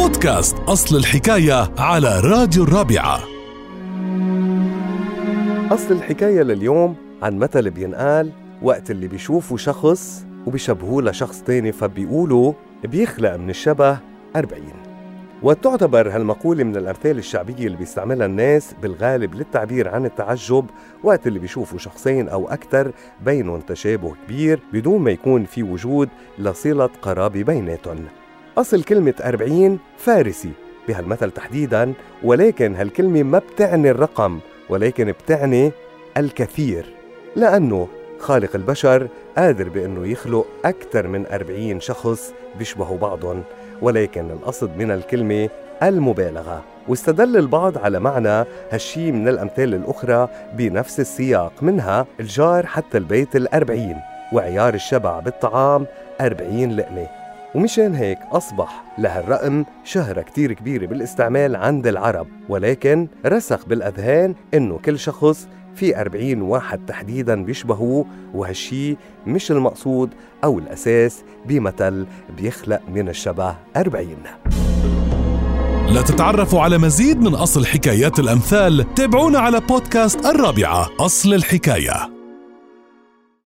بودكاست أصل الحكاية على راديو الرابعة. أصل الحكاية لليوم عن مثل بينقال وقت اللي بيشوفوا شخص وبيشبهوه لشخص تاني فبيقولوا بيخلق من الشبه أربعين. وتعتبر هالمقولة من الأمثال الشعبية اللي بيستعملها الناس بالغالب للتعبير عن التعجب وقت اللي بيشوفوا شخصين أو أكثر بينهم تشابه كبير بدون ما يكون في وجود لصلة قرابة بيناتهم. أصل كلمة أربعين فارسي بهالمثل تحديدا ولكن هالكلمة ما بتعني الرقم ولكن بتعني الكثير لأنه خالق البشر قادر بأنه يخلق أكثر من أربعين شخص بيشبهوا بعضهم ولكن القصد من الكلمة المبالغة. واستدل البعض على معنى هالشي من الأمثال الأخرى بنفس السياق منها الجار حتى البيت الأربعين وعيار الشبع بالطعام أربعين لقمة. ومشان هيك أصبح لهالرقم شهرة كتير كبيرة بالاستعمال عند العرب ولكن رسخ بالأذهان إنه كل شخص في أربعين واحد تحديدا بيشبهوه وهالشي مش المقصود أو الأساس بمثل بيخلق من الشبه أربعين. لتتعرفوا على مزيد من أصل حكايات الأمثال تابعونا على بودكاست الرابعة أصل الحكاية.